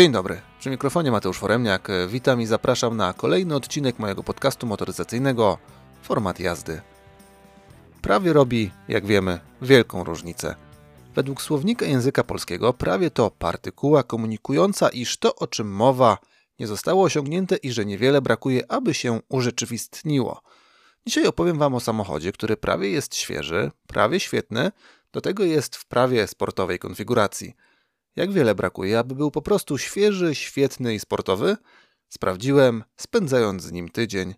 Dzień dobry, przy mikrofonie Mateusz Foremniak. Witam i zapraszam na kolejny odcinek mojego podcastu motoryzacyjnego Format jazdy. Prawie robi, jak wiemy, wielką różnicę. Według słownika języka polskiego prawie to partykuła komunikująca, iż to, o czym mowa, nie zostało osiągnięte i że niewiele brakuje, aby się urzeczywistniło. Dzisiaj opowiem Wam o samochodzie, który prawie jest świeży, prawie świetny, do tego jest w prawie sportowej konfiguracji. Jak wiele brakuje, aby był po prostu świeży, świetny i sportowy? Sprawdziłem, spędzając z nim tydzień.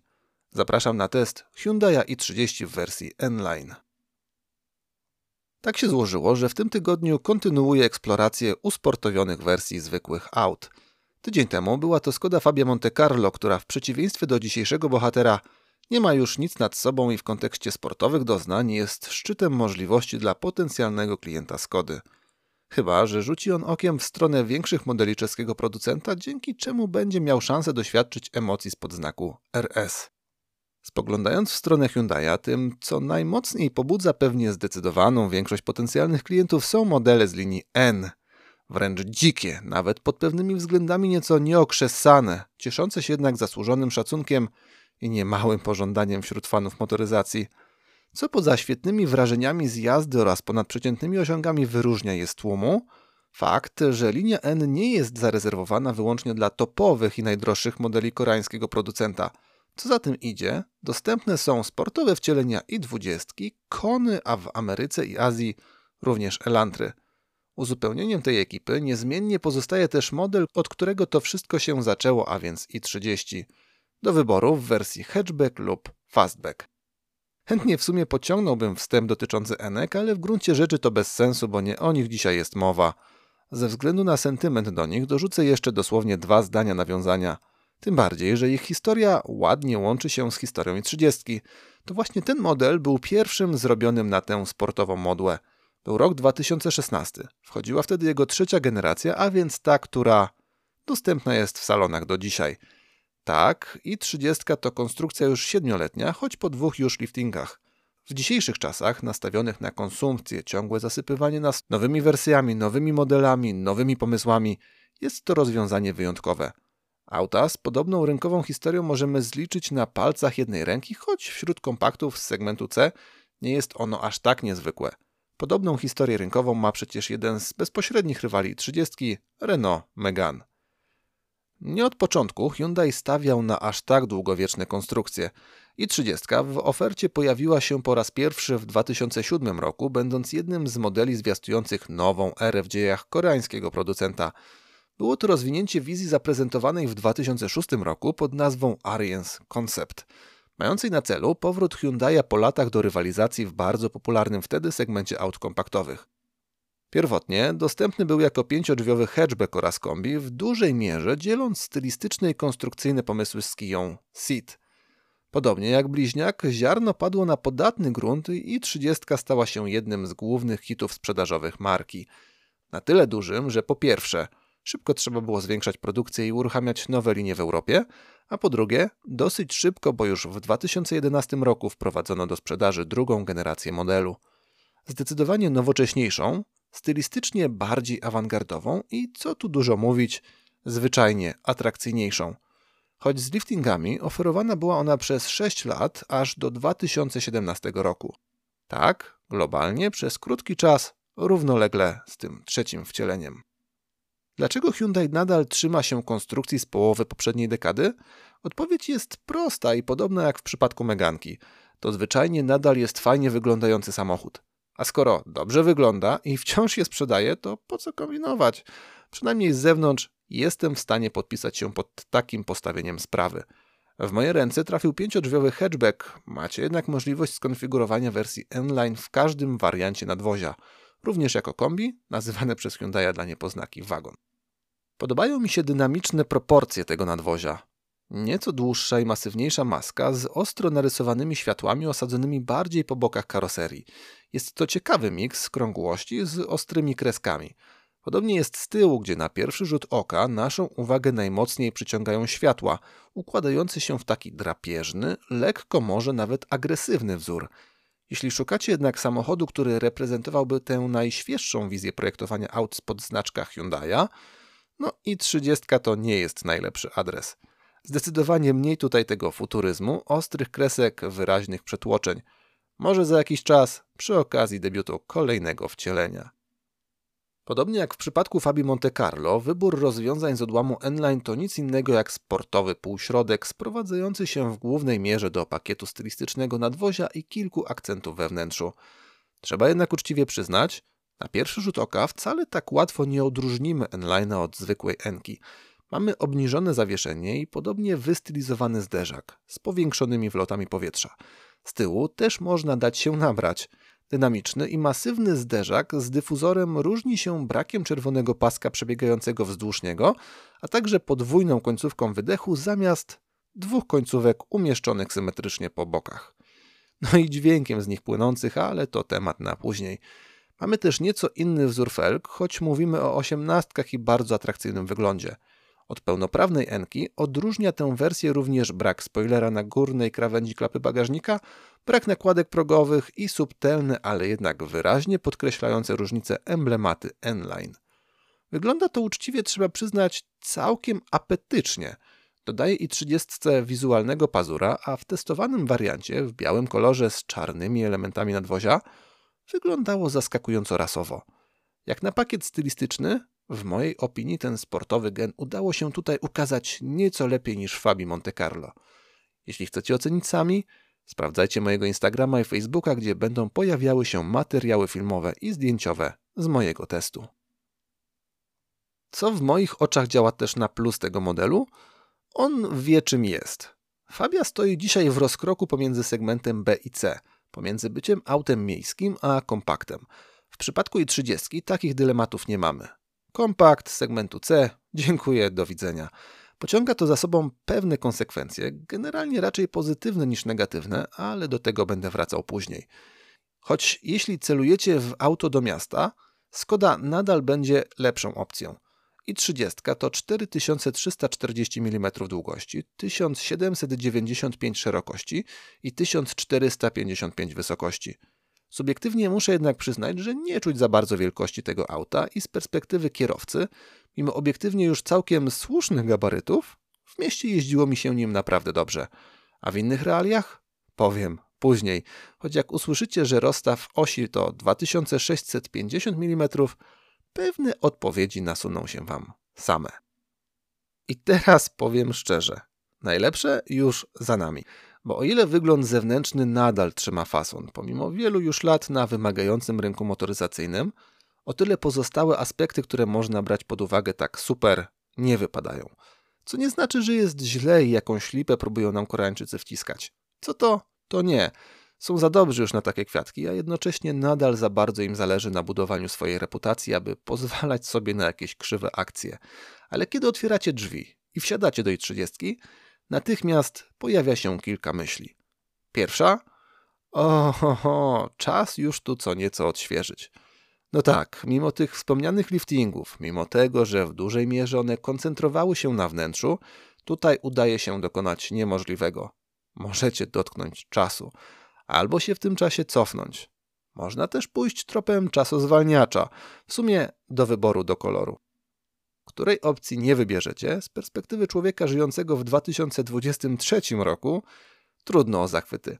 Zapraszam na test Hyundai i30 w wersji N-Line. Tak się złożyło, że w tym tygodniu kontynuuję eksplorację usportowionych wersji zwykłych aut. Tydzień temu była to Skoda Fabia Monte Carlo, która w przeciwieństwie do dzisiejszego bohatera nie ma już nic nad sobą i w kontekście sportowych doznań jest szczytem możliwości dla potencjalnego klienta Skody. Chyba, że rzuci on okiem w stronę większych modeli czeskiego producenta, dzięki czemu będzie miał szansę doświadczyć emocji spod znaku RS. Spoglądając w stronę Hyundai'a, tym co najmocniej pobudza pewnie zdecydowaną większość potencjalnych klientów są modele z linii N. Wręcz dzikie, nawet pod pewnymi względami nieco nieokrzesane, cieszące się jednak zasłużonym szacunkiem i niemałym pożądaniem wśród fanów motoryzacji. Co poza świetnymi wrażeniami z jazdy oraz ponadprzeciętnymi osiągami wyróżnia je z tłumu, fakt, że linia N nie jest zarezerwowana wyłącznie dla topowych i najdroższych modeli koreańskiego producenta. Co za tym idzie, dostępne są sportowe wcielenia i dwudziestki, kony, a w Ameryce i Azji również elantry. Uzupełnieniem tej ekipy niezmiennie pozostaje też model, od którego to wszystko się zaczęło, a więc i30 do wyboru w wersji hatchback lub fastback. Chętnie w sumie pociągnąłbym wstęp dotyczący Enek, ale w gruncie rzeczy to bez sensu, bo nie o nich dzisiaj jest mowa. Ze względu na sentyment do nich dorzucę jeszcze dosłownie dwa zdania nawiązania. Tym bardziej, że ich historia ładnie łączy się z historią i 30. To właśnie ten model był pierwszym zrobionym na tę sportową modłę. Był rok 2016. Wchodziła wtedy jego trzecia generacja, a więc ta, która dostępna jest w salonach do dzisiaj – tak, i 30 to konstrukcja już siedmioletnia, choć po dwóch już liftingach. W dzisiejszych czasach, nastawionych na konsumpcję, ciągłe zasypywanie nas nowymi wersjami, nowymi modelami, nowymi pomysłami, jest to rozwiązanie wyjątkowe. Auta z podobną rynkową historią możemy zliczyć na palcach jednej ręki, choć wśród kompaktów z segmentu C nie jest ono aż tak niezwykłe. Podobną historię rynkową ma przecież jeden z bezpośrednich rywali 30 Renault Megane. Nie od początku Hyundai stawiał na aż tak długowieczne konstrukcje. I 30 w ofercie pojawiła się po raz pierwszy w 2007 roku, będąc jednym z modeli zwiastujących nową erę w dziejach koreańskiego producenta. Było to rozwinięcie wizji zaprezentowanej w 2006 roku pod nazwą Ariens Concept, mającej na celu powrót Hyundai'a po latach do rywalizacji w bardzo popularnym wtedy segmencie aut kompaktowych. Pierwotnie dostępny był jako pięciodrzwiowy hatchback oraz kombi, w dużej mierze dzieląc stylistyczne i konstrukcyjne pomysły z Kiją Ceed. Podobnie jak bliźniak, ziarno padło na podatny grunt i 30 stała się jednym z głównych hitów sprzedażowych marki. Na tyle dużym, że po pierwsze, szybko trzeba było zwiększać produkcję i uruchamiać nowe linie w Europie, a po drugie, dosyć szybko, bo już w 2011 roku wprowadzono do sprzedaży drugą generację modelu. Zdecydowanie nowocześniejszą, stylistycznie bardziej awangardową i, co tu dużo mówić, zwyczajnie atrakcyjniejszą. Choć z liftingami oferowana była ona przez 6 lat, aż do 2017 roku. Tak, globalnie przez krótki czas, równolegle z tym trzecim wcieleniem. Dlaczego Hyundai nadal trzyma się konstrukcji z połowy poprzedniej dekady? Odpowiedź jest prosta i podobna jak w przypadku Meganki. To zwyczajnie nadal jest fajnie wyglądający samochód. A skoro dobrze wygląda i wciąż je sprzedaje, to po co kombinować? Przynajmniej z zewnątrz jestem w stanie podpisać się pod takim postawieniem sprawy. W moje ręce trafił pięciodrzwiowy hatchback. Macie jednak możliwość skonfigurowania wersji N-Line w każdym wariancie nadwozia, również jako kombi, nazywane przez Hyundai dla niepoznaki wagon. Podobają mi się dynamiczne proporcje tego nadwozia. Nieco dłuższa i masywniejsza maska z ostro narysowanymi światłami osadzonymi bardziej po bokach karoserii. Jest to ciekawy miks krągłości z ostrymi kreskami. Podobnie jest z tyłu, gdzie na pierwszy rzut oka naszą uwagę najmocniej przyciągają światła, układające się w taki drapieżny, lekko może nawet agresywny wzór. Jeśli szukacie jednak samochodu, który reprezentowałby tę najświeższą wizję projektowania aut spod znaczka Hyundai'a, No i 30 to nie jest najlepszy adres. Zdecydowanie mniej tutaj tego futuryzmu, ostrych kresek, wyraźnych przetłoczeń. Może za jakiś czas, przy okazji debiutu kolejnego wcielenia. Podobnie jak w przypadku Fabii Monte Carlo, wybór rozwiązań z odłamu N-Line to nic innego jak sportowy półśrodek sprowadzający się w głównej mierze do pakietu stylistycznego nadwozia i kilku akcentów we wnętrzu. Trzeba jednak uczciwie przyznać, na pierwszy rzut oka wcale tak łatwo nie odróżnimy N-Line'a od zwykłej Enki. Mamy obniżone zawieszenie i podobnie wystylizowany zderzak z powiększonymi wlotami powietrza. Z tyłu też można dać się nabrać – Dynamiczny i masywny zderzak z dyfuzorem różni się brakiem czerwonego paska przebiegającego wzdłuż niego, a także podwójną końcówką wydechu zamiast dwóch końcówek umieszczonych symetrycznie po bokach. No i dźwiękiem z nich płynących, ale to temat na później. Mamy też nieco inny wzór felg, choć mówimy o osiemnastkach i bardzo atrakcyjnym wyglądzie. Od pełnoprawnej Enki odróżnia tę wersję również brak spoilera na górnej krawędzi klapy bagażnika, brak nakładek progowych i subtelne, ale jednak wyraźnie podkreślające różnice emblematy N-Line. Wygląda to uczciwie, trzeba przyznać, całkiem apetycznie. Dodaje i 30 wizualnego pazura, a w testowanym wariancie w białym kolorze z czarnymi elementami nadwozia wyglądało zaskakująco rasowo. Jak na pakiet stylistyczny, w mojej opinii ten sportowy gen udało się tutaj ukazać nieco lepiej niż Fabi Monte Carlo. Jeśli chcecie ocenić sami, sprawdzajcie mojego Instagrama i Facebooka, gdzie będą pojawiały się materiały filmowe i zdjęciowe z mojego testu. Co w moich oczach działa też na plus tego modelu? On wie czym jest. Fabia stoi dzisiaj w rozkroku pomiędzy segmentem B i C, pomiędzy byciem autem miejskim a kompaktem. W przypadku i 30 takich dylematów nie mamy. Kompakt segmentu C, dziękuję, do widzenia. Pociąga to za sobą pewne konsekwencje, generalnie raczej pozytywne niż negatywne, ale do tego będę wracał później. Choć jeśli celujecie w auto do miasta, Skoda nadal będzie lepszą opcją. I 30 to 4340 mm długości, 1795 szerokości i 1455 wysokości. Subiektywnie muszę jednak przyznać, że nie czuć za bardzo wielkości tego auta i z perspektywy kierowcy, mimo obiektywnie już całkiem słusznych gabarytów, w mieście jeździło mi się nim naprawdę dobrze. A w innych realiach? Powiem później, choć jak usłyszycie, że rozstaw osi to 2650 mm, pewne odpowiedzi nasuną się Wam same. I teraz powiem szczerze, najlepsze już za nami. Bo o ile wygląd zewnętrzny nadal trzyma fason, pomimo wielu już lat na wymagającym rynku motoryzacyjnym, o tyle pozostałe aspekty, które można brać pod uwagę tak super, nie wypadają. Co nie znaczy, że jest źle i jakąś lipę próbują nam Koreańczycy wciskać. Co to? To nie. Są za dobrzy już na takie kwiatki, a jednocześnie nadal za bardzo im zależy na budowaniu swojej reputacji, aby pozwalać sobie na jakieś krzywe akcje. Ale kiedy otwieracie drzwi i wsiadacie do i 30, natychmiast pojawia się kilka myśli. Pierwsza? Oho, czas już tu co nieco odświeżyć. No tak, mimo tych wspomnianych liftingów, mimo tego, że w dużej mierze one koncentrowały się na wnętrzu, tutaj udaje się dokonać niemożliwego. Możecie dotknąć czasu, albo się w tym czasie cofnąć. Można też pójść tropem czasozwalniacza, w sumie do wyboru do koloru której opcji nie wybierzecie, z perspektywy człowieka żyjącego w 2023 roku, trudno o zachwyty.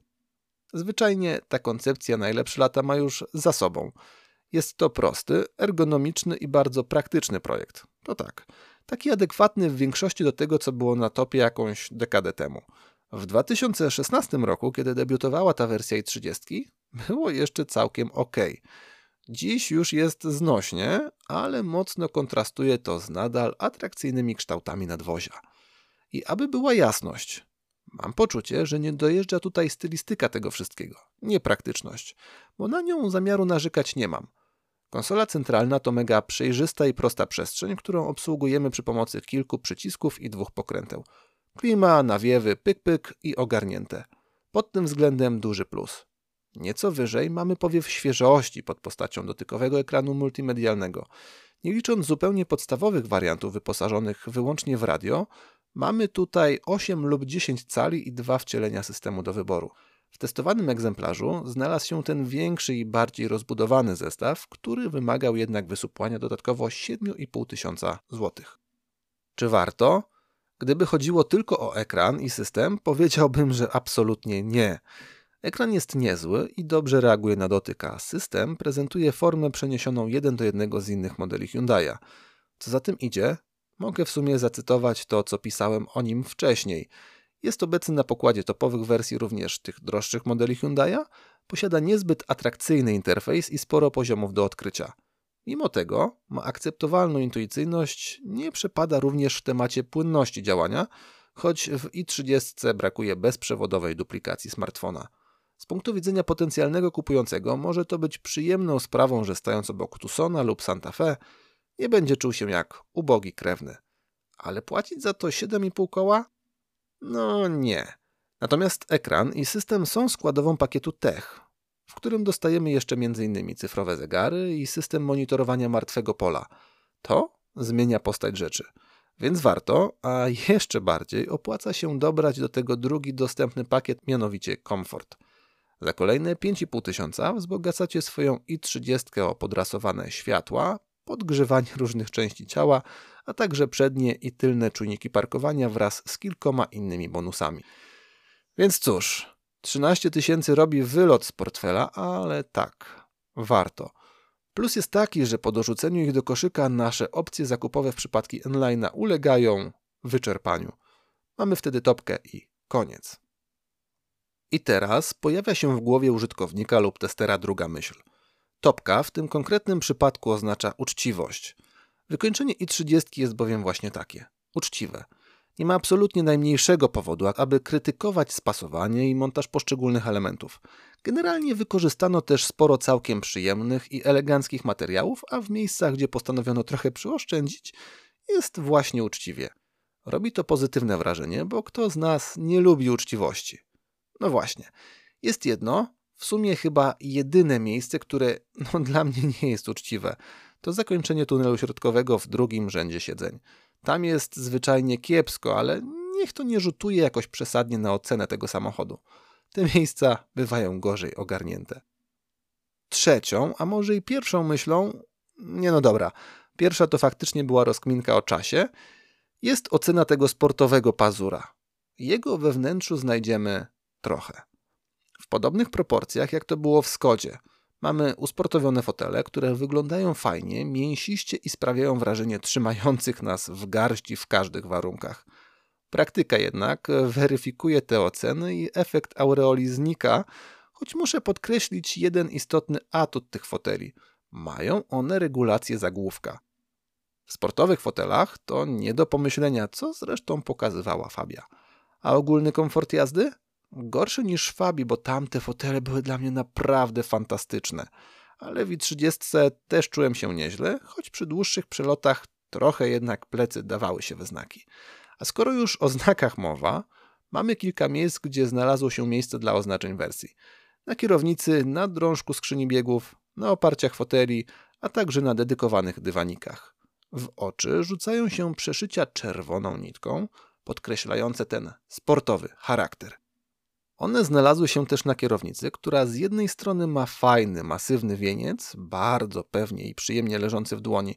Zwyczajnie ta koncepcja najlepsze lata ma już za sobą. Jest to prosty, ergonomiczny i bardzo praktyczny projekt. To tak, taki adekwatny w większości do tego, co było na topie jakąś dekadę temu. W 2016 roku, kiedy debiutowała ta wersja i30, było jeszcze całkiem ok. Dziś już jest znośnie, ale mocno kontrastuje to z nadal atrakcyjnymi kształtami nadwozia. I aby była jasność, mam poczucie, że nie dojeżdża tutaj stylistyka tego wszystkiego, nie praktyczność, bo na nią zamiaru narzekać nie mam. Konsola centralna to mega przejrzysta i prosta przestrzeń, którą obsługujemy przy pomocy kilku przycisków i dwóch pokręteł. Klima, nawiewy, pyk-pyk i ogarnięte. Pod tym względem duży plus. Nieco wyżej mamy powiew świeżości pod postacią dotykowego ekranu multimedialnego. Nie licząc zupełnie podstawowych wariantów wyposażonych wyłącznie w radio, mamy tutaj 8 lub 10 cali i dwa wcielenia systemu do wyboru. W testowanym egzemplarzu znalazł się ten większy i bardziej rozbudowany zestaw, który wymagał jednak wysupłania dodatkowo 7,5 tysiąca złotych. Czy warto? Gdyby chodziło tylko o ekran i system, powiedziałbym, że absolutnie nie. Ekran jest niezły i dobrze reaguje na dotyk, a system prezentuje formę przeniesioną jeden do jednego z innych modeli Hyundai'a. Co za tym idzie, mogę w sumie zacytować to, co pisałem o nim wcześniej. Jest obecny na pokładzie topowych wersji również tych droższych modeli Hyundai'a, posiada niezbyt atrakcyjny interfejs i sporo poziomów do odkrycia. Mimo tego ma akceptowalną intuicyjność, nie przepada również w temacie płynności działania, choć w i30 brakuje bezprzewodowej duplikacji smartfona. Z punktu widzenia potencjalnego kupującego może to być przyjemną sprawą, że stając obok Tucsona lub Santa Fe nie będzie czuł się jak ubogi krewny. Ale płacić za to 7,5 koła? No nie. Natomiast ekran i system są składową pakietu Tech, w którym dostajemy jeszcze m.in. cyfrowe zegary i system monitorowania martwego pola. To zmienia postać rzeczy. Więc warto, a jeszcze bardziej opłaca się dobrać do tego drugi dostępny pakiet, mianowicie Comfort. Za kolejne 5,5 tysiąca wzbogacacie swoją i30 o podrasowane światła, podgrzewanie różnych części ciała, a także przednie i tylne czujniki parkowania wraz z kilkoma innymi bonusami. Więc cóż, 13 tysięcy robi wylot z portfela, ale tak, warto. Plus jest taki, że po dorzuceniu ich do koszyka nasze opcje zakupowe w przypadku Enline'a ulegają wyczerpaniu. Mamy wtedy topkę i koniec. I teraz pojawia się w głowie użytkownika lub testera druga myśl. Topka w tym konkretnym przypadku oznacza uczciwość. Wykończenie i30 jest bowiem właśnie takie uczciwe. Nie ma absolutnie najmniejszego powodu, aby krytykować spasowanie i montaż poszczególnych elementów. Generalnie wykorzystano też sporo całkiem przyjemnych i eleganckich materiałów, a w miejscach, gdzie postanowiono trochę przyoszczędzić, jest właśnie uczciwie. Robi to pozytywne wrażenie, bo kto z nas nie lubi uczciwości? No właśnie, jest jedno, w sumie chyba jedyne miejsce, które no, dla mnie nie jest uczciwe. To zakończenie tunelu środkowego w drugim rzędzie siedzeń. Tam jest zwyczajnie kiepsko, ale niech to nie rzutuje jakoś przesadnie na ocenę tego samochodu. Te miejsca bywają gorzej ogarnięte. Trzecią, a może i pierwszą myślą, nie no dobra, pierwsza to faktycznie była rozkminka o czasie, jest ocena tego sportowego pazura. Jego we wnętrzu znajdziemy trochę. W podobnych proporcjach, jak to było w Skodzie. Mamy usportowione fotele, które wyglądają fajnie, mięsiście i sprawiają wrażenie trzymających nas w garści w każdych warunkach. Praktyka jednak weryfikuje te oceny i efekt aureoli znika, choć muszę podkreślić jeden istotny atut tych foteli. Mają one regulację zagłówka. W sportowych fotelach to nie do pomyślenia, co zresztą pokazywała Fabia. A ogólny komfort jazdy? Gorszy niż Fabi, bo tamte fotele były dla mnie naprawdę fantastyczne. Ale w 30 też czułem się nieźle, choć przy dłuższych przelotach trochę jednak plecy dawały się we znaki. A skoro już o znakach mowa, mamy kilka miejsc, gdzie znalazło się miejsce dla oznaczeń wersji. Na kierownicy, na drążku skrzyni biegów, na oparciach foteli, a także na dedykowanych dywanikach. W oczy rzucają się przeszycia czerwoną nitką, podkreślające ten sportowy charakter. One znalazły się też na kierownicy, która z jednej strony ma fajny, masywny wieniec, bardzo pewnie i przyjemnie leżący w dłoni,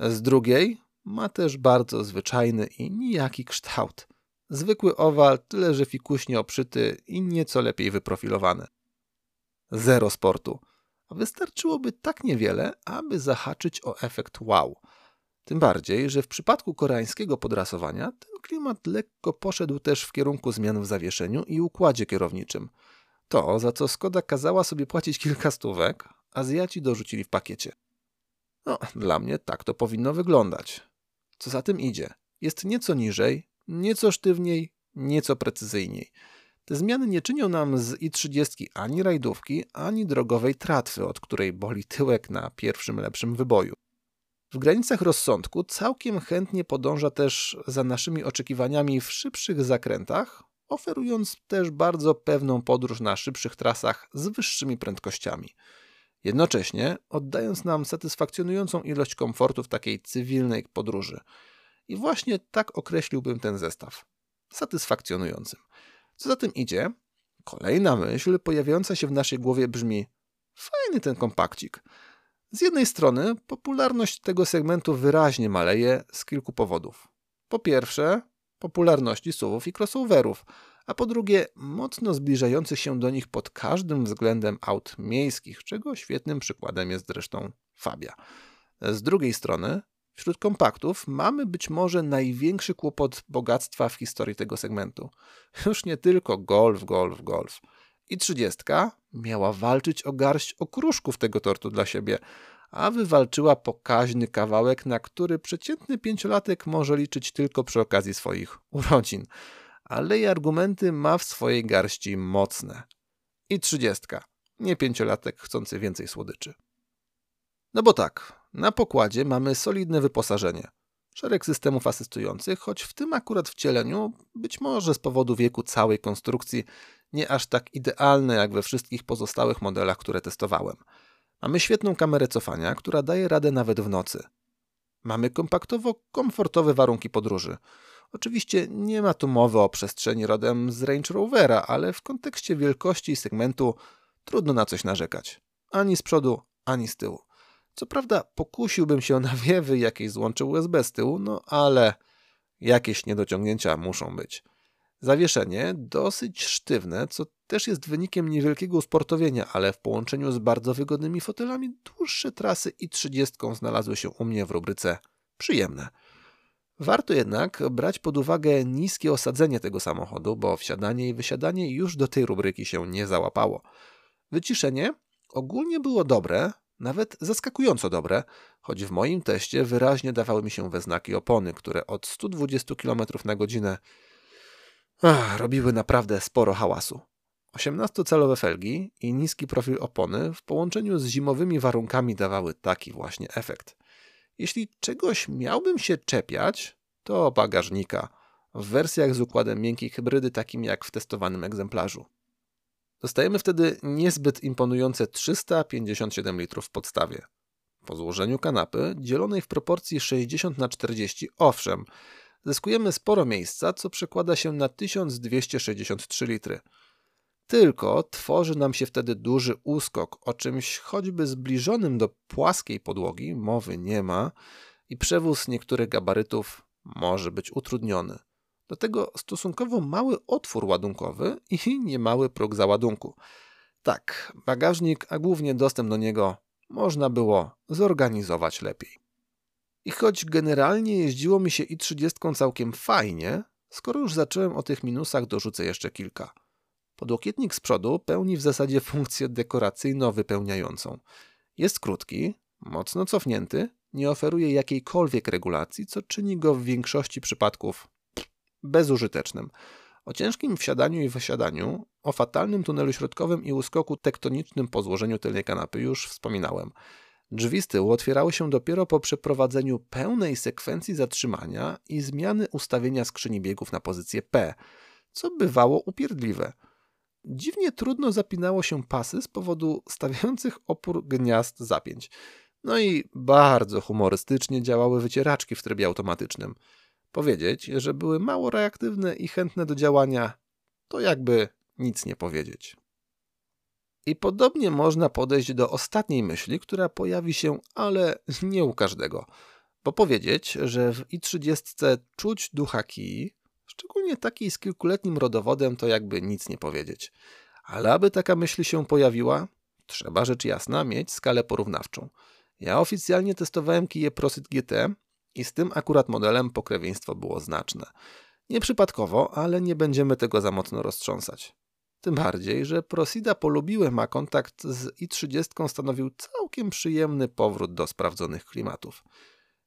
z drugiej ma też bardzo zwyczajny i nijaki kształt. Zwykły owal, tyle że fikuśnie oprzyty i nieco lepiej wyprofilowany. Zero sportu. Wystarczyłoby tak niewiele, aby zahaczyć o efekt wow – tym bardziej, że w przypadku koreańskiego podrasowania ten klimat lekko poszedł też w kierunku zmian w zawieszeniu i układzie kierowniczym. To, za co Skoda kazała sobie płacić kilka stówek, Azjaci dorzucili w pakiecie. No, dla mnie tak to powinno wyglądać. Co za tym idzie? Jest nieco niżej, nieco sztywniej, nieco precyzyjniej. Te zmiany nie czynią nam z i30 ani rajdówki, ani drogowej tratwy, od której boli tyłek na pierwszym lepszym wyboju. W granicach rozsądku całkiem chętnie podąża też za naszymi oczekiwaniami w szybszych zakrętach, oferując też bardzo pewną podróż na szybszych trasach z wyższymi prędkościami. Jednocześnie oddając nam satysfakcjonującą ilość komfortu w takiej cywilnej podróży. I właśnie tak określiłbym ten zestaw. Satysfakcjonującym. Co za tym idzie, kolejna myśl pojawiająca się w naszej głowie brzmi: fajny ten kompakcik. Z jednej strony popularność tego segmentu wyraźnie maleje z kilku powodów. Po pierwsze, popularności SUVów i crossoverów, a po drugie, mocno zbliżających się do nich pod każdym względem aut miejskich, czego świetnym przykładem jest zresztą Fabia. Z drugiej strony, wśród kompaktów mamy być może największy kłopot bogactwa w historii tego segmentu. Już nie tylko Golf, Golf, Golf. I trzydziestka miała walczyć o garść okruszków tego tortu dla siebie, a wywalczyła pokaźny kawałek, na który przeciętny pięciolatek może liczyć tylko przy okazji swoich urodzin. Ale jej argumenty ma w swojej garści mocne. I trzydziestka, nie pięciolatek chcący więcej słodyczy. No bo tak, na pokładzie mamy solidne wyposażenie. Szereg systemów asystujących, choć w tym akurat wcieleniu, być może z powodu wieku całej konstrukcji, nie aż tak idealne jak we wszystkich pozostałych modelach, które testowałem. Mamy świetną kamerę cofania, która daje radę nawet w nocy. Mamy kompaktowo komfortowe warunki podróży. Oczywiście nie ma tu mowy o przestrzeni rodem z Range Rovera, ale w kontekście wielkości i segmentu trudno na coś narzekać. Ani z przodu, ani z tyłu. Co prawda pokusiłbym się o nawiewy jakieś złącze USB z tyłu, no ale jakieś niedociągnięcia muszą być. Zawieszenie dosyć sztywne, co też jest wynikiem niewielkiego usportowienia, ale w połączeniu z bardzo wygodnymi fotelami dłuższe trasy i 30 znalazły się u mnie w rubryce przyjemne. Warto jednak brać pod uwagę niskie osadzenie tego samochodu, bo wsiadanie i wysiadanie już do tej rubryki się nie załapało. Wyciszenie ogólnie było dobre, nawet zaskakująco dobre, choć w moim teście wyraźnie dawały mi się we znaki opony, które od 120 km na godzinę ach, robiły naprawdę sporo hałasu. 18-calowe felgi i niski profil opony w połączeniu z zimowymi warunkami dawały taki właśnie efekt. Jeśli czegoś miałbym się czepiać, to bagażnika w wersjach z układem miękkiej hybrydy, takim jak w testowanym egzemplarzu. Dostajemy wtedy niezbyt imponujące 357 litrów w podstawie. Po złożeniu kanapy, dzielonej w proporcji 60 na 40, owszem, zyskujemy sporo miejsca, co przekłada się na 1263 litry. Tylko tworzy nam się wtedy duży uskok, o czymś choćby zbliżonym do płaskiej podłogi mowy nie ma i przewóz niektórych gabarytów może być utrudniony. Do tego stosunkowo mały otwór ładunkowy i niemały próg załadunku. Tak, bagażnik, a głównie dostęp do niego można było zorganizować lepiej. I choć generalnie jeździło mi się i 30 całkiem fajnie, skoro już zacząłem o tych minusach, dorzucę jeszcze kilka. Podłokietnik z przodu pełni w zasadzie funkcję dekoracyjno-wypełniającą. Jest krótki, mocno cofnięty, nie oferuje jakiejkolwiek regulacji, co czyni go w większości przypadków bezużytecznym. O ciężkim wsiadaniu i wysiadaniu, o fatalnym tunelu środkowym i uskoku tektonicznym po złożeniu tylnej kanapy już wspominałem. Drzwi z tyłu otwierały się dopiero po przeprowadzeniu pełnej sekwencji zatrzymania i zmiany ustawienia skrzyni biegów na pozycję P, co bywało upierdliwe. Dziwnie trudno zapinało się pasy z powodu stawiających opór gniazd zapięć. No i bardzo humorystycznie działały wycieraczki w trybie automatycznym. Powiedzieć, że były mało reaktywne i chętne do działania, to jakby nic nie powiedzieć. I podobnie można podejść do ostatniej myśli, która pojawi się, ale nie u każdego. Bo powiedzieć, że w i30 czuć ducha kij, szczególnie takiej z kilkuletnim rodowodem, to jakby nic nie powiedzieć. Ale aby taka myśl się pojawiła, trzeba rzecz jasna mieć skalę porównawczą. Ja oficjalnie testowałem kije Prosit GT i z tym akurat modelem pokrewieństwo było znaczne. Nieprzypadkowo, ale nie będziemy tego za mocno roztrząsać. Tym bardziej, że Prosida polubiłem, a kontakt z i30 stanowił całkiem przyjemny powrót do sprawdzonych klimatów.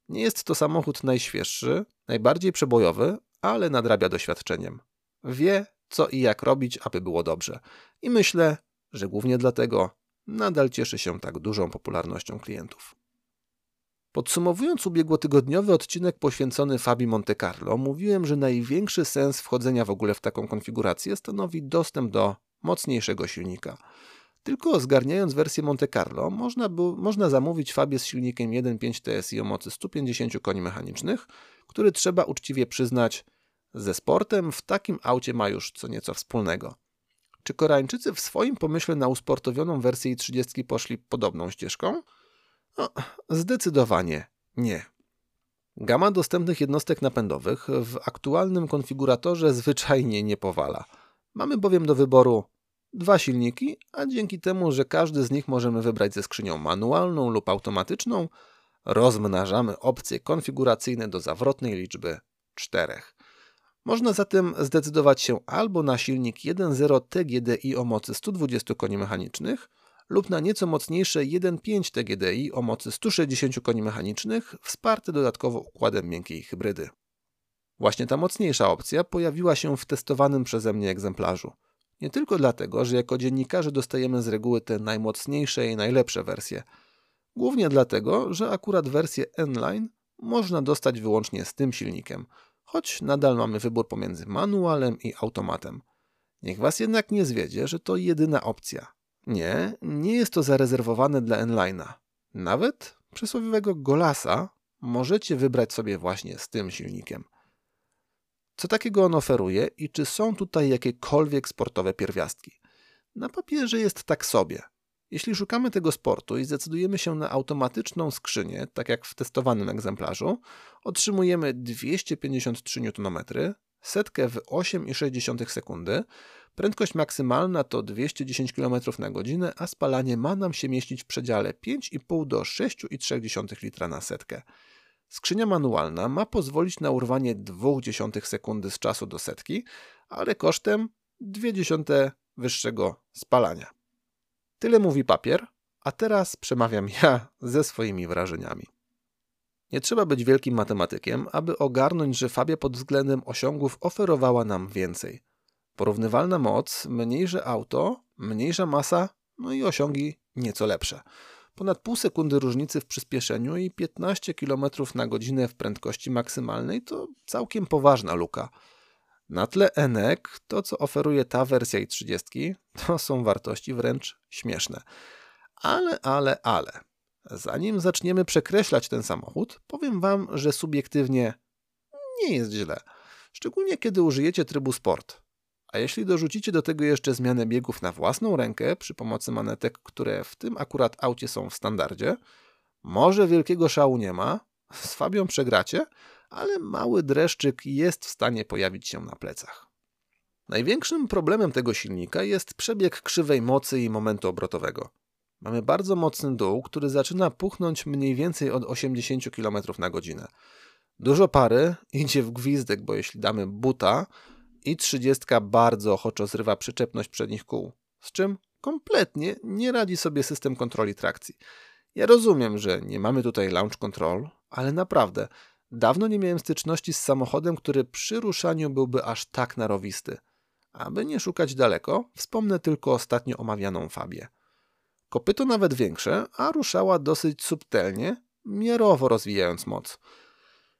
Nie jest to samochód najświeższy, najbardziej przebojowy, ale nadrabia doświadczeniem. Wie, co i jak robić, aby było dobrze. I myślę, że głównie dlatego nadal cieszy się tak dużą popularnością klientów. Podsumowując ubiegłotygodniowy odcinek poświęcony Fabii Monte Carlo, mówiłem, że największy sens wchodzenia w ogóle w taką konfigurację stanowi dostęp do mocniejszego silnika. Tylko zgarniając wersję Monte Carlo można, by, można zamówić Fabię z silnikiem 1.5 TSI o mocy 150 koni mechanicznych, który trzeba uczciwie przyznać ze sportem w takim aucie ma już co nieco wspólnego. Czy Koreańczycy w swoim pomyśle na usportowioną wersję 30 poszli podobną ścieżką? No, zdecydowanie nie. Gama dostępnych jednostek napędowych w aktualnym konfiguratorze zwyczajnie nie powala. Mamy bowiem do wyboru dwa silniki, a dzięki temu, że każdy z nich możemy wybrać ze skrzynią manualną lub automatyczną, rozmnażamy opcje konfiguracyjne do zawrotnej liczby 4. Można zatem zdecydować się albo na silnik 1.0 TGDI o mocy 120 koni mechanicznych lub na nieco mocniejsze 1.5 TGDI o mocy 160 koni mechanicznych wsparte dodatkowo układem miękkiej hybrydy. Właśnie ta mocniejsza opcja pojawiła się w testowanym przeze mnie egzemplarzu. Nie tylko dlatego, że jako dziennikarze dostajemy z reguły te najmocniejsze i najlepsze wersje. Głównie dlatego, że akurat wersję N-Line można dostać wyłącznie z tym silnikiem, choć nadal mamy wybór pomiędzy manualem i automatem. Niech Was jednak nie zwiedzie, że to jedyna opcja. Nie, nie jest to zarezerwowane dla N-Line'a. Nawet przysłowiowego Golasa możecie wybrać sobie właśnie z tym silnikiem. Co takiego on oferuje i czy są tutaj jakiekolwiek sportowe pierwiastki? Na papierze jest tak sobie. Jeśli szukamy tego sportu i zdecydujemy się na automatyczną skrzynię, tak jak w testowanym egzemplarzu, otrzymujemy 253 Nm, setkę w 8,6 sekundy, prędkość maksymalna to 210 km na godzinę, a spalanie ma nam się mieścić w przedziale 5,5 do 6,3 litra na setkę. Skrzynia manualna ma pozwolić na urwanie 0,2 sekundy z czasu do setki, ale kosztem 0,2 wyższego spalania. Tyle mówi papier, a teraz przemawiam ja ze swoimi wrażeniami. Nie trzeba być wielkim matematykiem, aby ogarnąć, że Fabia pod względem osiągów oferowała nam więcej. Porównywalna moc, mniejsze auto, mniejsza masa, no i osiągi nieco lepsze. Ponad pół sekundy różnicy w przyspieszeniu i 15 km na godzinę w prędkości maksymalnej to całkiem poważna luka. Na tle ENEC to, co oferuje ta wersja i 30, to są wartości wręcz śmieszne. Ale, ale, ale. Zanim zaczniemy przekreślać ten samochód, powiem Wam, że subiektywnie nie jest źle. Szczególnie kiedy użyjecie trybu sport. A jeśli dorzucicie do tego jeszcze zmianę biegów na własną rękę przy pomocy manetek, które w tym akurat aucie są w standardzie, może wielkiego szału nie ma, z Fabią przegracie, ale mały dreszczyk jest w stanie pojawić się na plecach. Największym problemem tego silnika jest przebieg krzywej mocy i momentu obrotowego. Mamy bardzo mocny dół, który zaczyna puchnąć mniej więcej od 80 km na godzinę. Dużo pary idzie w gwizdek, bo jeśli damy buta, i 30 bardzo ochoczo zrywa przyczepność przednich kół, z czym kompletnie nie radzi sobie system kontroli trakcji. Ja rozumiem, że nie mamy tutaj launch control, ale naprawdę dawno nie miałem styczności z samochodem, który przy ruszaniu byłby aż tak narowisty. Aby nie szukać daleko, wspomnę tylko ostatnio omawianą Fabię. Kopyto nawet większe, a ruszała dosyć subtelnie, miarowo rozwijając moc.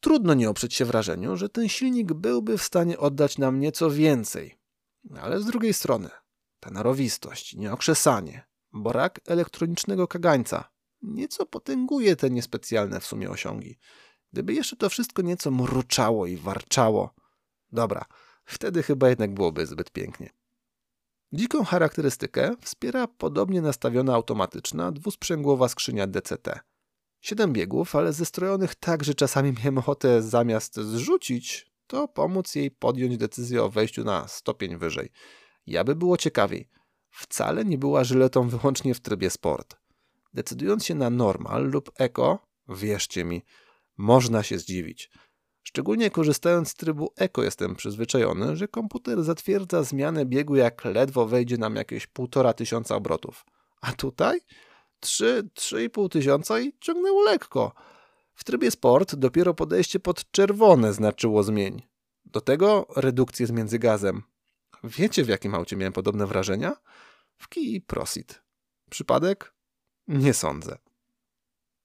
Trudno nie oprzeć się wrażeniu, że ten silnik byłby w stanie oddać nam nieco więcej. Ale z drugiej strony, ta narowistość, nieokrzesanie, brak elektronicznego kagańca nieco potęguje te niespecjalne w sumie osiągi. Gdyby jeszcze to wszystko nieco mruczało i warczało, dobra, wtedy chyba jednak byłoby zbyt pięknie. Dziką charakterystykę wspiera podobnie nastawiona automatyczna dwusprzęgłowa skrzynia DCT – Siedem biegów, ale zestrojonych tak, że czasami miałem ochotę zamiast zrzucić, to pomóc jej podjąć decyzję o wejściu na stopień wyżej. Ja by było ciekawiej. Wcale nie była żyletą wyłącznie w trybie sport. Decydując się na normal lub eko, wierzcie mi, można się zdziwić. Szczególnie korzystając z trybu eko jestem przyzwyczajony, że komputer zatwierdza zmianę biegu jak ledwo wejdzie nam jakieś półtora tysiąca obrotów. A tutaj 3, 3,5 tysiąca i ciągnęło lekko. W trybie sport dopiero podejście pod czerwone znaczyło zmień. Do tego redukcję z międzygazem. Wiecie w jakim aucie miałem podobne wrażenia? W Kii Prosit. Przypadek? Nie sądzę.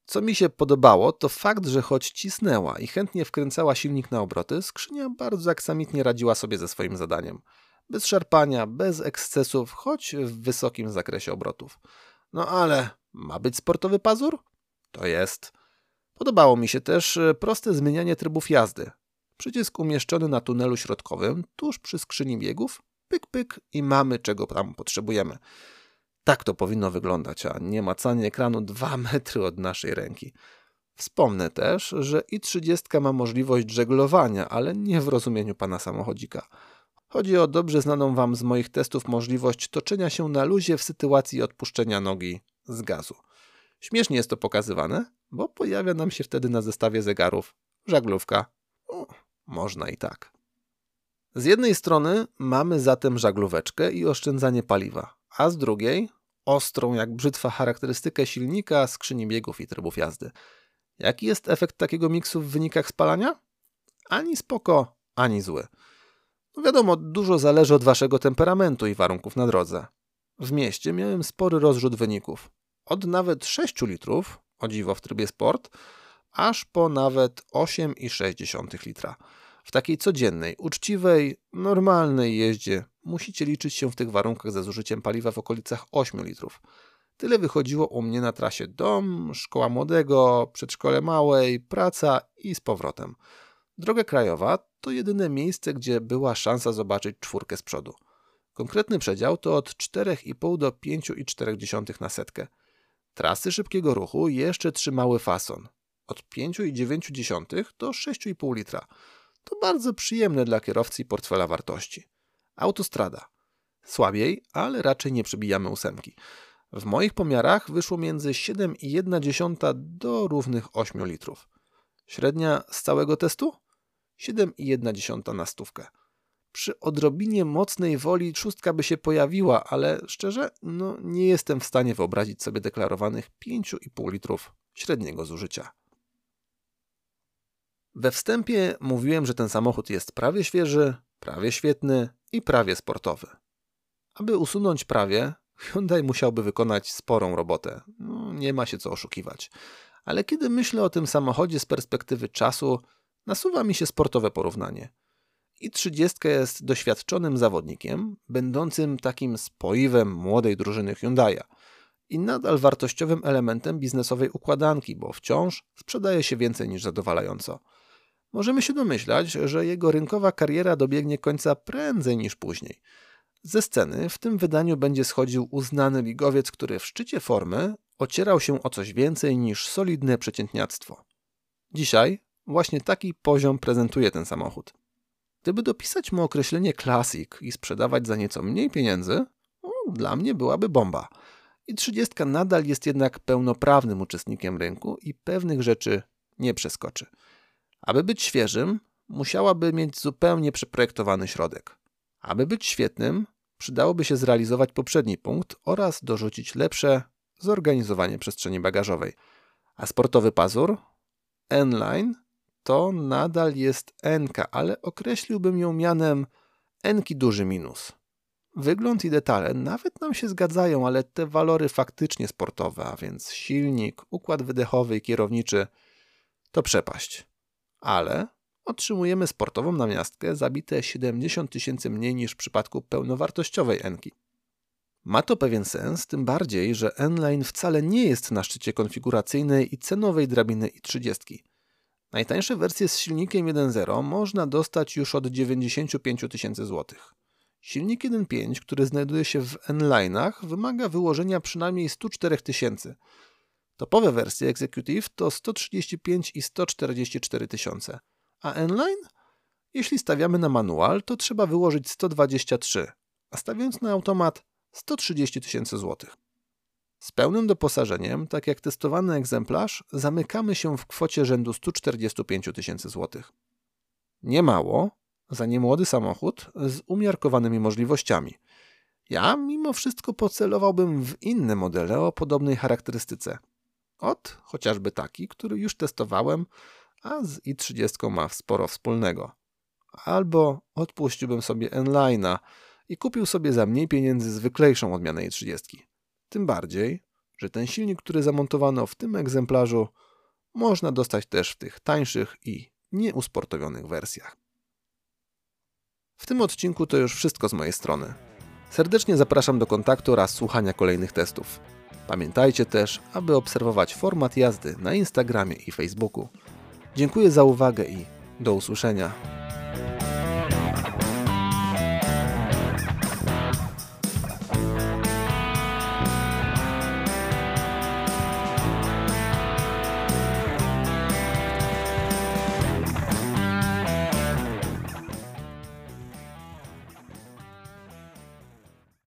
Co mi się podobało, to fakt, że choć cisnęła i chętnie wkręcała silnik na obroty, skrzynia bardzo aksamitnie radziła sobie ze swoim zadaniem. Bez szarpania, bez ekscesów, choć w wysokim zakresie obrotów. No ale ma być sportowy pazur? To jest. Podobało mi się też e, proste zmienianie trybów jazdy. Przycisk umieszczony na tunelu środkowym, tuż przy skrzyni biegów, pyk, pyk i mamy czego tam potrzebujemy. Tak to powinno wyglądać, a nie macanie ekranu dwa metry od naszej ręki. Wspomnę też, że i30 ma możliwość żeglowania, ale nie w rozumieniu pana samochodzika. Chodzi o dobrze znaną wam z moich testów możliwość toczenia się na luzie w sytuacji odpuszczenia nogi z gazu. Śmiesznie jest to pokazywane, bo pojawia nam się wtedy na zestawie zegarów żaglówka. Można i tak. Z jednej strony mamy zatem żaglóweczkę i oszczędzanie paliwa, a z drugiej ostrą jak brzytwa charakterystykę silnika, skrzyni biegów i trybów jazdy. Jaki jest efekt takiego miksu w wynikach spalania? Ani spoko, ani zły. No wiadomo, dużo zależy od waszego temperamentu i warunków na drodze. W mieście miałem spory rozrzut wyników. Od nawet 6 litrów, o dziwo w trybie sport, aż po nawet 8,6 litra. W takiej codziennej, uczciwej, normalnej jeździe musicie liczyć się w tych warunkach ze zużyciem paliwa w okolicach 8 litrów. Tyle wychodziło u mnie na trasie dom, szkoła młodego, przedszkole małej, praca i z powrotem. Droga krajowa to jedyne miejsce, gdzie była szansa zobaczyć czwórkę z przodu. Konkretny przedział to od 4,5 do 5,4 na setkę. Trasy szybkiego ruchu jeszcze trzymały fason. Od 5,9 do 6,5 litra. To bardzo przyjemne dla kierowcy i portfela wartości. Autostrada. Słabiej, ale raczej nie przebijamy ósemki. W moich pomiarach wyszło między 7,1 do równych 8 litrów. Średnia z całego testu? 7,1 na stówkę. Przy odrobinie mocnej woli szóstka by się pojawiła, ale szczerze, no nie jestem w stanie wyobrazić sobie deklarowanych 5,5 litrów średniego zużycia. We wstępie mówiłem, że ten samochód jest prawie świeży, prawie świetny i prawie sportowy. Aby usunąć prawie, Hyundai musiałby wykonać sporą robotę. No, nie ma się co oszukiwać. Ale kiedy myślę o tym samochodzie z perspektywy czasu, nasuwa mi się sportowe porównanie. I 30 jest doświadczonym zawodnikiem, będącym takim spoiwem młodej drużyny Hyundai'a i nadal wartościowym elementem biznesowej układanki, bo wciąż sprzedaje się więcej niż zadowalająco. Możemy się domyślać, że jego rynkowa kariera dobiegnie końca prędzej niż później. Ze sceny w tym wydaniu będzie schodził uznany ligowiec, który w szczycie formy ocierał się o coś więcej niż solidne przeciętniactwo. Dzisiaj właśnie taki poziom prezentuje ten samochód. Gdyby dopisać mu określenie klasik i sprzedawać za nieco mniej pieniędzy, no, dla mnie byłaby bomba. I 30 nadal jest jednak pełnoprawnym uczestnikiem rynku i pewnych rzeczy nie przeskoczy. Aby być świeżym, musiałaby mieć zupełnie przeprojektowany środek. Aby być świetnym, przydałoby się zrealizować poprzedni punkt oraz dorzucić lepsze zorganizowanie przestrzeni bagażowej. A sportowy pazur? N-Line to nadal jest NK, ale określiłbym ją mianem Nki duży minus. Wygląd i detale nawet nam się zgadzają, ale te walory faktycznie sportowe, a więc silnik, układ wydechowy i kierowniczy, to przepaść. Ale otrzymujemy sportową namiastkę zabite 70 tysięcy mniej niż w przypadku pełnowartościowej Enki. Ma to pewien sens, tym bardziej, że N-Line wcale nie jest na szczycie konfiguracyjnej i cenowej drabiny i30. Najtańsze wersje z silnikiem 1.0 można dostać już od 95 tysięcy złotych. Silnik 1.5, który znajduje się w N-Line'ach, wymaga wyłożenia przynajmniej 104 tysięcy. Topowe wersje Executive to 135 i 144 tysiące, a N-Line? Jeśli stawiamy na manual, to trzeba wyłożyć 123, a stawiając na automat 130 tysięcy złotych. Z pełnym doposażeniem, tak jak testowany egzemplarz, zamykamy się w kwocie rzędu 145 tysięcy złotych. Niemało za niemłody samochód z umiarkowanymi możliwościami. Ja mimo wszystko pocelowałbym w inne modele o podobnej charakterystyce. Od chociażby taki, który już testowałem, a z i30 ma sporo wspólnego. Albo odpuściłbym sobie N-Line'a i kupił sobie za mniej pieniędzy zwyklejszą odmianę i30. Tym bardziej, że ten silnik, który zamontowano w tym egzemplarzu, można dostać też w tych tańszych i nieusportowionych wersjach. W tym odcinku to już wszystko z mojej strony. Serdecznie zapraszam do kontaktu oraz słuchania kolejnych testów. Pamiętajcie też, aby obserwować format jazdy na Instagramie i Facebooku. Dziękuję za uwagę i do usłyszenia.